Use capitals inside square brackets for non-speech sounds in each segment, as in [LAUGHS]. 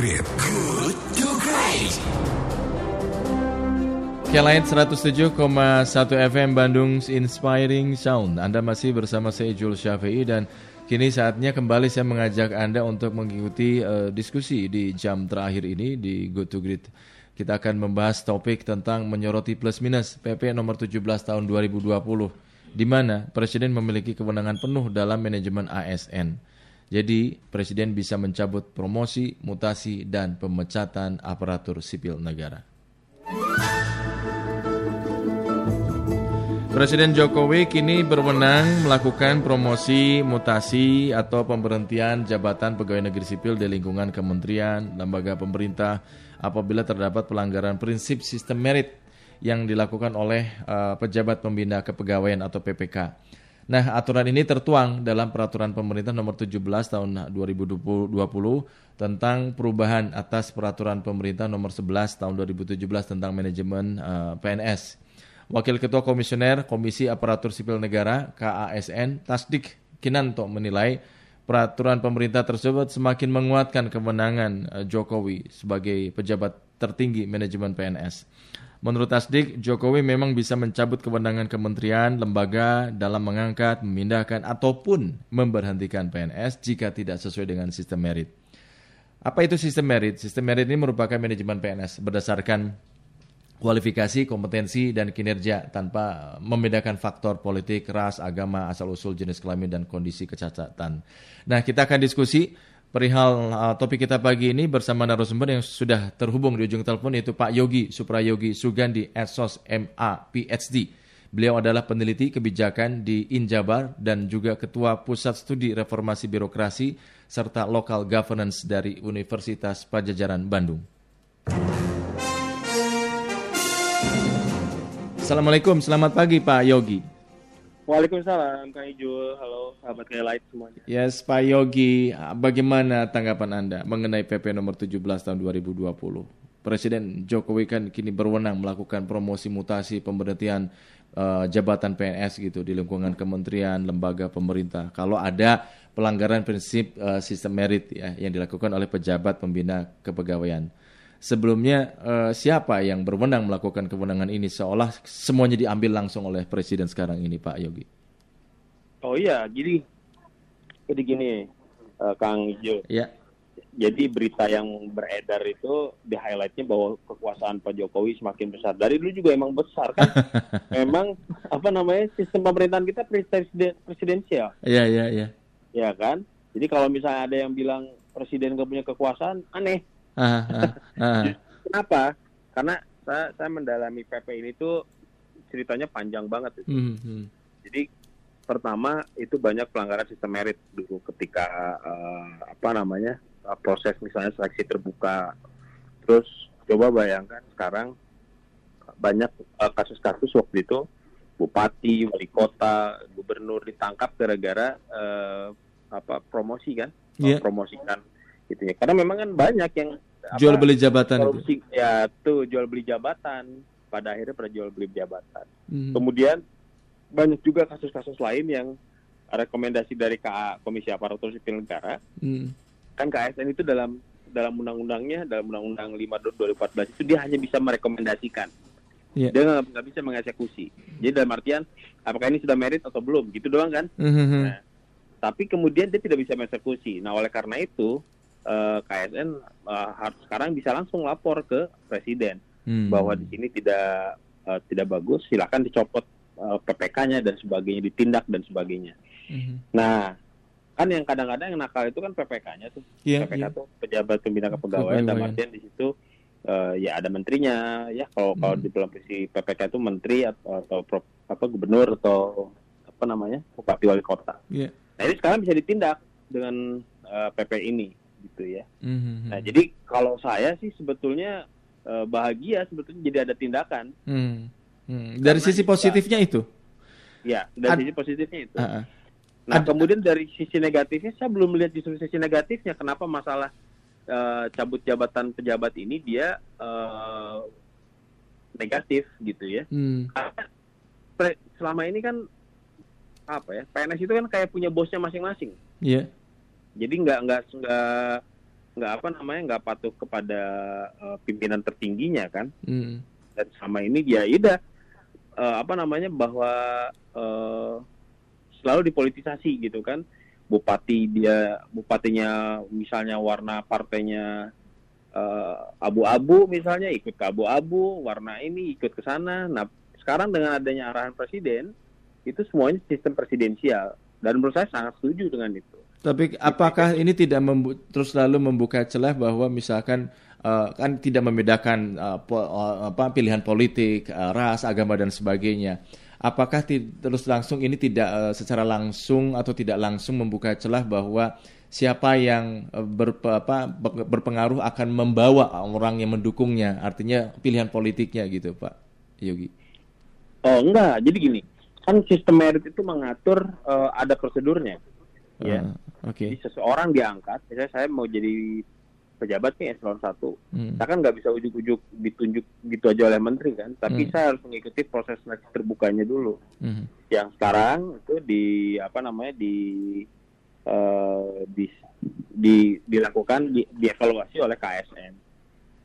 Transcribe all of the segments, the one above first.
Great. Good to Great. Kelain 107,1 FM Bandung Inspiring Sound. Anda masih bersama saya Jules Syafi'i dan kini saatnya kembali saya mengajak Anda untuk mengikuti uh, diskusi di jam terakhir ini di Good to Great. Kita akan membahas topik tentang menyoroti plus minus PP nomor 17 tahun 2020 di mana presiden memiliki kewenangan penuh dalam manajemen ASN. Jadi, presiden bisa mencabut promosi, mutasi, dan pemecatan aparatur sipil negara. Presiden Jokowi kini berwenang melakukan promosi, mutasi, atau pemberhentian jabatan pegawai negeri sipil di lingkungan kementerian, lembaga pemerintah apabila terdapat pelanggaran prinsip sistem merit yang dilakukan oleh uh, pejabat pembina kepegawaian atau PPK. Nah, aturan ini tertuang dalam peraturan pemerintah nomor 17 tahun 2020 tentang perubahan atas peraturan pemerintah nomor 11 tahun 2017 tentang manajemen uh, PNS. Wakil Ketua Komisioner Komisi Aparatur Sipil Negara KASN Tasdik Kinanto menilai peraturan pemerintah tersebut semakin menguatkan kemenangan eh, Jokowi sebagai pejabat tertinggi manajemen PNS. Menurut Tasdik, Jokowi memang bisa mencabut kewenangan kementerian, lembaga dalam mengangkat, memindahkan, ataupun memberhentikan PNS jika tidak sesuai dengan sistem merit. Apa itu sistem merit? Sistem merit ini merupakan manajemen PNS berdasarkan kualifikasi, kompetensi, dan kinerja tanpa membedakan faktor politik, ras, agama, asal-usul, jenis kelamin, dan kondisi kecacatan. Nah, kita akan diskusi perihal uh, topik kita pagi ini bersama narasumber yang sudah terhubung di ujung telepon yaitu Pak Yogi Suprayogi Sugandi, Esos MA, PhD. Beliau adalah peneliti kebijakan di Injabar dan juga Ketua Pusat Studi Reformasi Birokrasi serta Local Governance dari Universitas Pajajaran Bandung. Assalamualaikum, selamat pagi Pak Yogi. Waalaikumsalam Kang Ijul, halo sahabat Light semuanya. Yes Pak Yogi, bagaimana tanggapan Anda mengenai PP nomor 17 tahun 2020? Presiden Jokowi kan kini berwenang melakukan promosi mutasi pemberhentian uh, jabatan PNS gitu di lingkungan kementerian, lembaga pemerintah. Kalau ada pelanggaran prinsip uh, sistem merit ya yang dilakukan oleh pejabat pembina kepegawaian sebelumnya uh, siapa yang berwenang melakukan kewenangan ini seolah semuanya diambil langsung oleh presiden sekarang ini Pak Yogi? Oh iya, jadi jadi gini uh, Kang Ijo. Ya. Jadi berita yang beredar itu di highlightnya bahwa kekuasaan Pak Jokowi semakin besar. Dari dulu juga emang besar kan. [LAUGHS] Memang apa namanya sistem pemerintahan kita presiden presidensial. Iya iya iya. Ya kan. Jadi kalau misalnya ada yang bilang presiden gak punya kekuasaan, aneh Ah. Kenapa? Karena saya, saya mendalami PP ini tuh ceritanya panjang banget. Itu. Hmm, hmm. Jadi pertama itu banyak pelanggaran sistem merit dulu ketika uh, apa namanya uh, proses misalnya seleksi terbuka. Terus coba bayangkan sekarang banyak uh, kasus-kasus waktu itu bupati, wali kota, gubernur ditangkap gara-gara uh, apa promosi kan, yeah. promosikan gitu ya. Karena memang kan banyak yang jual beli jabatan korupsi, itu. Ya, tuh jual beli jabatan. Pada akhirnya pada jual beli jabatan. Hmm. Kemudian banyak juga kasus-kasus lain yang rekomendasi dari KA Komisi Aparatur Sipil Negara. Hmm. Kan KSN itu dalam dalam undang-undangnya dalam undang-undang 5 2014 itu dia hanya bisa merekomendasikan. Yeah. Dia nggak bisa mengeksekusi. Jadi dalam artian apakah ini sudah merit atau belum gitu doang kan? Mm -hmm. nah, tapi kemudian dia tidak bisa mengeksekusi. Nah oleh karena itu uh, eh, KSN uh, eh, harus sekarang bisa langsung lapor ke presiden hmm. bahwa di sini tidak uh, tidak bagus, silakan dicopot uh, PPK-nya dan sebagainya, ditindak dan sebagainya. Hmm. Nah, kan yang kadang-kadang yang nakal itu kan PPK-nya tuh, yeah, PPK yeah. tuh pejabat pembina kepegawaian, dan artian di situ uh, ya ada menterinya, ya kalau hmm. kalau di dalam posisi PPK itu menteri atau, atau pro, apa gubernur atau apa namanya bupati wali kota. Yeah. Nah ini sekarang bisa ditindak dengan uh, PP ini gitu ya. Mm-hmm. Nah jadi kalau saya sih sebetulnya uh, bahagia sebetulnya jadi ada tindakan. Mm. Mm. Dari sisi positifnya itu? Ya dari Ad- sisi positifnya itu. Uh-uh. Nah Ad- kemudian dari sisi negatifnya saya belum melihat justru sisi negatifnya kenapa masalah uh, cabut jabatan pejabat ini dia uh, negatif gitu ya. Mm. Karena selama ini kan apa ya PNS itu kan kayak punya bosnya masing-masing. Iya. -masing. Jadi nggak nggak nggak nggak apa namanya nggak patuh kepada uh, pimpinan tertingginya kan. Hmm. dan sama ini dia udah uh, apa namanya bahwa uh, selalu dipolitisasi gitu kan. Bupati dia bupatinya misalnya warna partainya uh, abu-abu misalnya ikut ke abu-abu warna ini ikut ke sana. Nah sekarang dengan adanya arahan presiden itu semuanya sistem presidensial. Dan menurut saya sangat setuju dengan itu Tapi apakah ini tidak terus lalu membuka celah bahwa misalkan eh, kan tidak membedakan eh, po- eh, apa pilihan politik, eh, ras, agama dan sebagainya. Apakah terus langsung ini tidak eh, secara langsung atau tidak langsung membuka celah bahwa siapa yang apa, berpengaruh akan membawa orang yang mendukungnya, artinya pilihan politiknya gitu, Pak Yogi. oh enggak jadi gini kan sistem merit itu mengatur uh, ada prosedurnya ya Oke. Jadi seseorang diangkat, misalnya saya mau jadi pejabat nih eselon 1. Hmm. Saya kan nggak bisa ujuk-ujuk ditunjuk gitu aja oleh menteri kan, tapi Hmm. saya harus mengikuti proses seleksi terbukanya dulu. Hmm. Yang sekarang itu di apa namanya di eh, di, di dilakukan di, dievaluasi oleh KSN.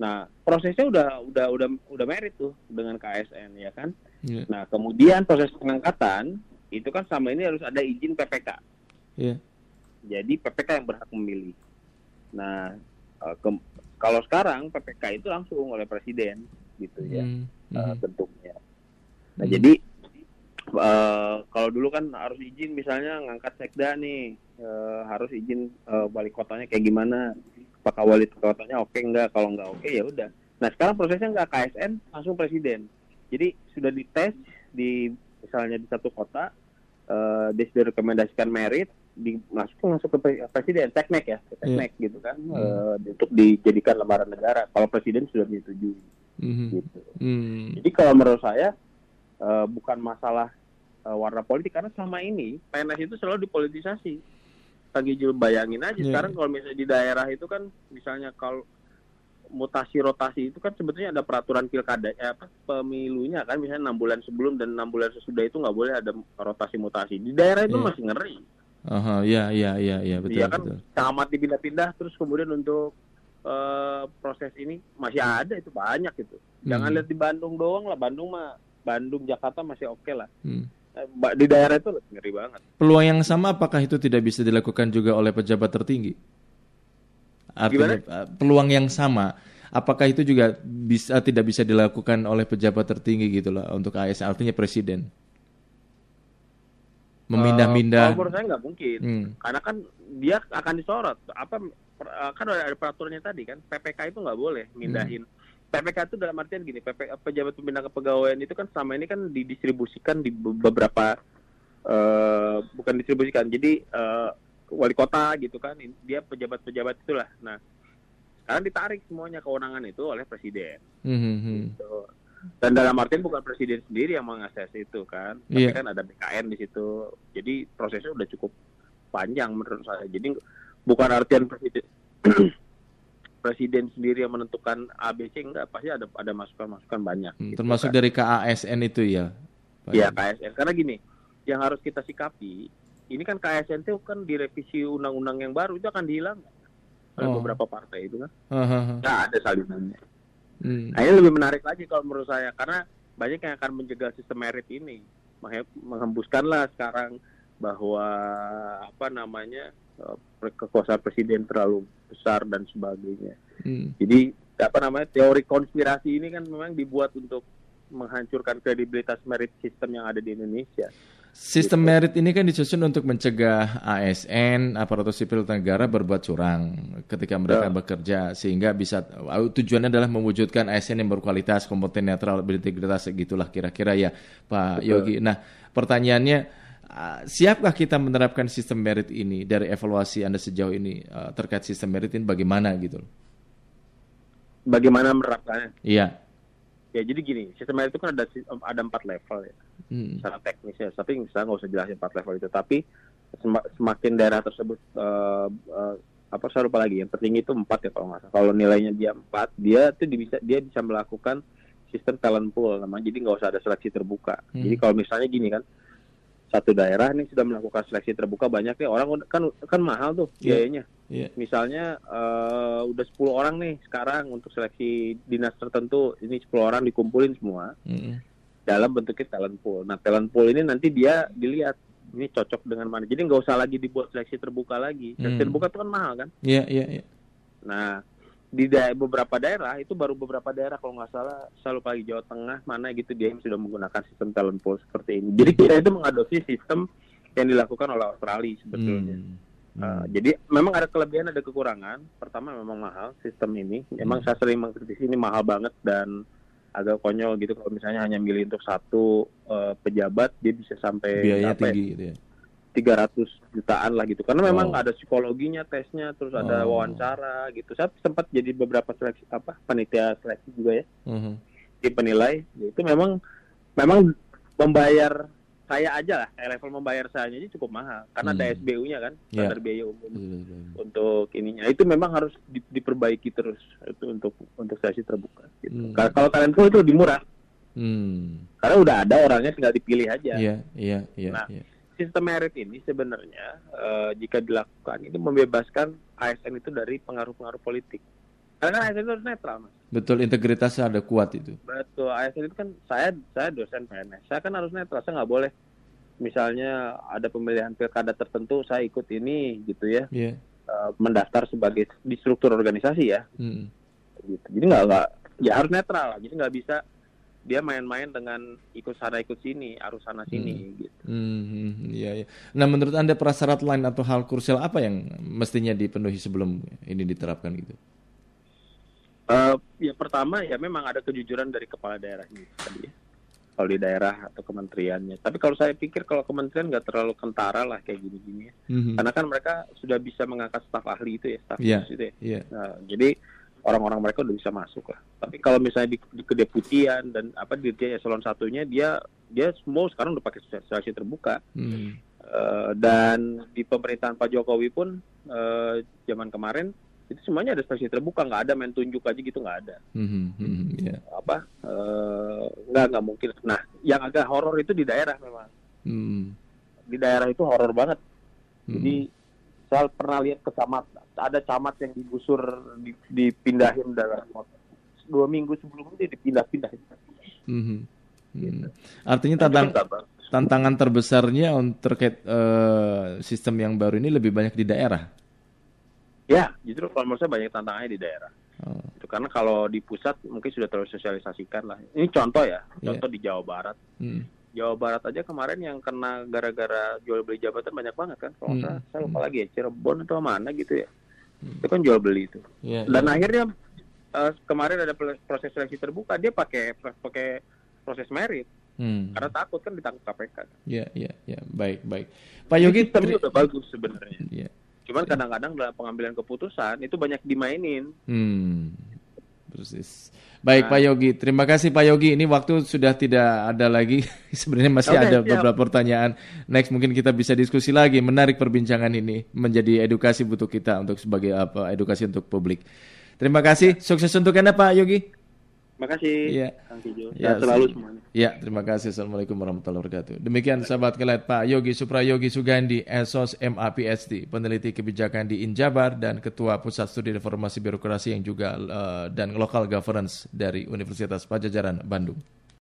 Nah, prosesnya udah udah udah udah merit tuh dengan KSN ya kan. Iya. Nah, kemudian proses pengangkatan itu kan sama ini harus ada izin PPK. Iya. Jadi PPK yang berhak memilih. Nah, eh, ke- kalau sekarang PPK itu langsung oleh presiden gitu ya Hmm. eh, Hmm. bentuknya. Nah, Hmm. jadi eh, kalau dulu kan harus izin misalnya ngangkat sekda nih eh, harus izin eh, wali kotanya kayak gimana? Apakah wali kotanya oke enggak? Kalau enggak oke ya udah. Nah, sekarang prosesnya enggak KSN langsung presiden. Jadi sudah dites di misalnya di satu kota eh dia sudah rekomendasikan merit di masuk langsung ke pre- presiden teknek ya ke teknek gitu kan Hmm. eh, untuk dijadikan lembaran negara kalau presiden sudah menyetujui Hmm. gitu Hmm. jadi kalau menurut saya eh, bukan masalah eh, warna politik karena selama ini PNS itu selalu dipolitisasi lagi Jul bayangin aja Iya. sekarang kalau misalnya di daerah itu kan misalnya kalau mutasi rotasi itu kan sebetulnya ada peraturan pilkada eh, apa pemilunya kan misalnya enam bulan sebelum dan enam bulan sesudah itu nggak boleh ada rotasi mutasi di daerah itu Iya. masih ngeri Aha, ya, ya, ya, ya, betul, Iya kan betul. camat dipindah-pindah terus kemudian untuk eh, proses ini masih ada itu banyak itu. Jangan Hmm. lihat di Bandung doang lah. Bandung mah Bandung Jakarta masih oke lah. Hmm. Eh, Di daerah itu ngeri banget. Peluang yang sama apakah itu tidak bisa dilakukan juga oleh pejabat tertinggi? Artinya eh, peluang yang sama, apakah itu juga bisa tidak bisa dilakukan oleh pejabat tertinggi gitu loh untuk ASN artinya presiden? Eh, Memindah-mindah. kalau menurut saya nggak mungkin. Hmm. Karena kan dia akan disorot. Apa per- eh, kan ada peraturannya tadi kan PPK itu nggak boleh mindahin. PPK itu dalam artian gini, PP, pejabat pembina kepegawaian itu kan selama ini kan didistribusikan di be- beberapa eh bukan distribusikan. Jadi eh, wali kota gitu kan, dia pejabat-pejabat itulah. Nah, sekarang ditarik semuanya kewenangan itu oleh presiden. Hmm, hmm, hmm. Gitu. Dan dalam artian bukan presiden sendiri yang mengakses itu kan, tapi Iya. kan ada BKN di situ. Jadi prosesnya udah cukup panjang menurut saya. Jadi bukan artian presiden [CLEARS THROAT] presiden sendiri yang menentukan ABC enggak, pasti ada ada masukan-masukan banyak. Hmm, gitu Termasuk kan. dari KASN itu ya. Ya Yogi? KSN. Karena gini, yang harus kita sikapi, ini kan KSN itu kan direvisi undang-undang yang baru itu akan dihilangkan oleh Oh. beberapa partai itu kan. Hahaha. Nggak ada salinannya. Hmm. Nah ini lebih menarik lagi kalau menurut saya karena banyak yang akan menjegal sistem merit ini, Menghe- menghembuskanlah sekarang bahwa apa namanya eh, kekuasaan presiden terlalu besar dan sebagainya. Hmm. Jadi apa namanya teori konspirasi ini kan memang dibuat untuk menghancurkan kredibilitas merit sistem yang ada di Indonesia. Sistem merit ini kan disusun untuk mencegah ASN aparatur sipil negara berbuat curang ketika mereka Ya. bekerja sehingga bisa tujuannya adalah mewujudkan ASN yang berkualitas, kompeten, netral, berintegritas segitulah kira-kira ya Pak Betul. Yogi. Nah, pertanyaannya ah, siapkah kita menerapkan sistem merit ini dari evaluasi Anda sejauh ini ah, terkait sistem merit ini bagaimana gitu. Bagaimana menerapkannya? Iya. Ya jadi gini, sistem merit itu kan ada ada empat level ya. Hmm. secara teknis ya. Tapi saya nggak usah jelasin empat level itu. Tapi sem- semakin daerah tersebut eh, eh, apa saya lupa lagi. Yang tertinggi itu empat ya kalau nggak salah. Kalau nilainya dia empat, dia tuh bisa dia bisa melakukan sistem talent pool namanya. Jadi nggak usah ada seleksi terbuka. Hmm. Jadi kalau misalnya gini kan, satu daerah nih sudah melakukan seleksi terbuka banyak ya orang kan kan mahal tuh Iya. biayanya. Iya. Misalnya eh, udah 10 orang nih sekarang untuk seleksi dinas tertentu ini 10 orang dikumpulin semua Mm-mm. Dalam bentuknya talent pool. Nah talent pool ini nanti dia dilihat ini cocok dengan mana. Jadi nggak usah lagi dibuat seleksi terbuka lagi. Seleksi Hmm. terbuka itu kan mahal kan. Iya, iya, iya. Nah di daerah beberapa daerah itu baru beberapa daerah kalau nggak salah saya lupa lagi Jawa Tengah mana gitu dia yang sudah menggunakan sistem talent pool seperti ini. Jadi kita itu mengadopsi sistem yang dilakukan oleh Australia sebetulnya. Hmm. Uh, jadi memang ada kelebihan ada kekurangan. Pertama memang mahal sistem ini. Memang Hmm. saya sering mengkritisi ini mahal banget dan agak konyol gitu kalau misalnya hanya milih untuk satu uh, pejabat dia bisa sampai Biayanya apa ya, tinggi gitu ya. 300 jutaan lah gitu. Karena memang Wow. ada psikologinya tesnya terus ada Oh. wawancara gitu. Saya sempat jadi beberapa seleksi apa panitia seleksi juga ya Mhm. di penilai. Ya, itu memang memang membayar saya aja lah kayak level membayar saya aja cukup mahal karena ada Hmm. SBU-nya kan Ya. standar biaya umum betul. untuk ininya itu memang harus di- diperbaiki terus itu untuk untuk seleksi terbuka gitu. Hmm. Kalau- talent pool itu lebih murah Hmm. karena udah ada orangnya tinggal dipilih aja. Iya, iya, iya, Nah, iya. Sistem merit ini sebenarnya eh, jika dilakukan itu membebaskan ASN itu dari pengaruh-pengaruh politik. Karena ASN itu harus netral, Mas. Betul integritasnya ada kuat itu. Betul, ASN itu kan saya saya dosen PNS. Saya kan harus netral, saya nggak boleh misalnya ada pemilihan pilkada tertentu saya ikut ini gitu ya Iya. eh, mendaftar sebagai di struktur organisasi ya Hmm. gitu. Jadi nggak nggak ya harus netral. Jadi nggak bisa dia main-main dengan ikut sana ikut sini, arus sana sini gitu. Hmm, hmm, iya, iya. Nah, menurut Anda prasyarat lain atau hal krusial apa yang mestinya dipenuhi sebelum ini diterapkan gitu? Eh, ya pertama ya memang ada kejujuran dari kepala daerah ini tadi ya. Kalau di daerah atau kementeriannya. Tapi kalau saya pikir kalau kementerian nggak terlalu kentara lah kayak gini-gini ya. Mhm. Karena kan mereka sudah bisa mengangkat staf ahli itu ya, staf khusus itu ya. Iya. Nah, jadi orang-orang mereka udah bisa masuk lah. Tapi kalau misalnya di, di kedeputian dan apa dirjen eselon satunya dia dia semua sekarang udah pakai seleksi terbuka. Hmm. Eh, dan di pemerintahan Pak Jokowi pun eh, zaman kemarin itu semuanya ada seleksi terbuka, nggak ada main tunjuk aja gitu nggak ada. Mhm, mhm, iya. Apa eh, nggak nggak mungkin. Nah, yang agak horor itu di daerah memang. Hmm. Di daerah itu horor banget. Hmm. Jadi saya pernah lihat ke camat, ada camat yang digusur, di- dipindahin dalam dua minggu sebelum itu dipindah-pindah. Mhm. Hmm. Gitu. Artinya Nah, tantang, tantangan terbesarnya untuk terkait eh, sistem yang baru ini lebih banyak di daerah. Ya, justru kalau menurut saya banyak tantangannya di daerah. Oh. Itu karena kalau di pusat mungkin sudah terlalu sosialisasikan lah. Ini contoh ya, Iya. contoh di Jawa Barat. Hmm. Jawa Barat aja kemarin yang kena gara-gara jual beli jabatan banyak banget kan. Kalau Hmm. saya lupa lagi ya, Cirebon atau mana gitu ya. Hmm. Itu kan jual beli itu. Iya, Dan iya. akhirnya eh, kemarin ada proses seleksi terbuka, dia pakai pakai proses merit Hmm. karena takut kan ditangkap KPK. Iya, iya, iya. Baik, baik. Pak Yogi, Sistemnya teri- udah bagus sebenarnya. Iya. Cuman kadang-kadang dalam pengambilan keputusan itu banyak dimainin. Hmm. Persis. Baik Nah. Pak Yogi, terima kasih Pak Yogi. Ini waktu sudah tidak ada lagi. [LAUGHS] Sebenarnya masih Oke, ada siap. beberapa pertanyaan. Next mungkin kita bisa diskusi lagi. Menarik perbincangan ini menjadi edukasi butuh kita untuk sebagai apa? Edukasi untuk publik. Terima kasih. Sukses untuk Anda Pak Yogi. Makasih. Iya. Kang Kijo. Ya, selalu se- semuanya. Ya, terima kasih. Assalamualaikum warahmatullahi wabarakatuh. Demikian sahabat kelet Pak Yogi Suprayogi Sugandi, Esos MAPSD, peneliti kebijakan di Injabar dan Ketua Pusat Studi Reformasi Birokrasi yang juga eh, dan Local Governance dari Universitas Pajajaran Bandung.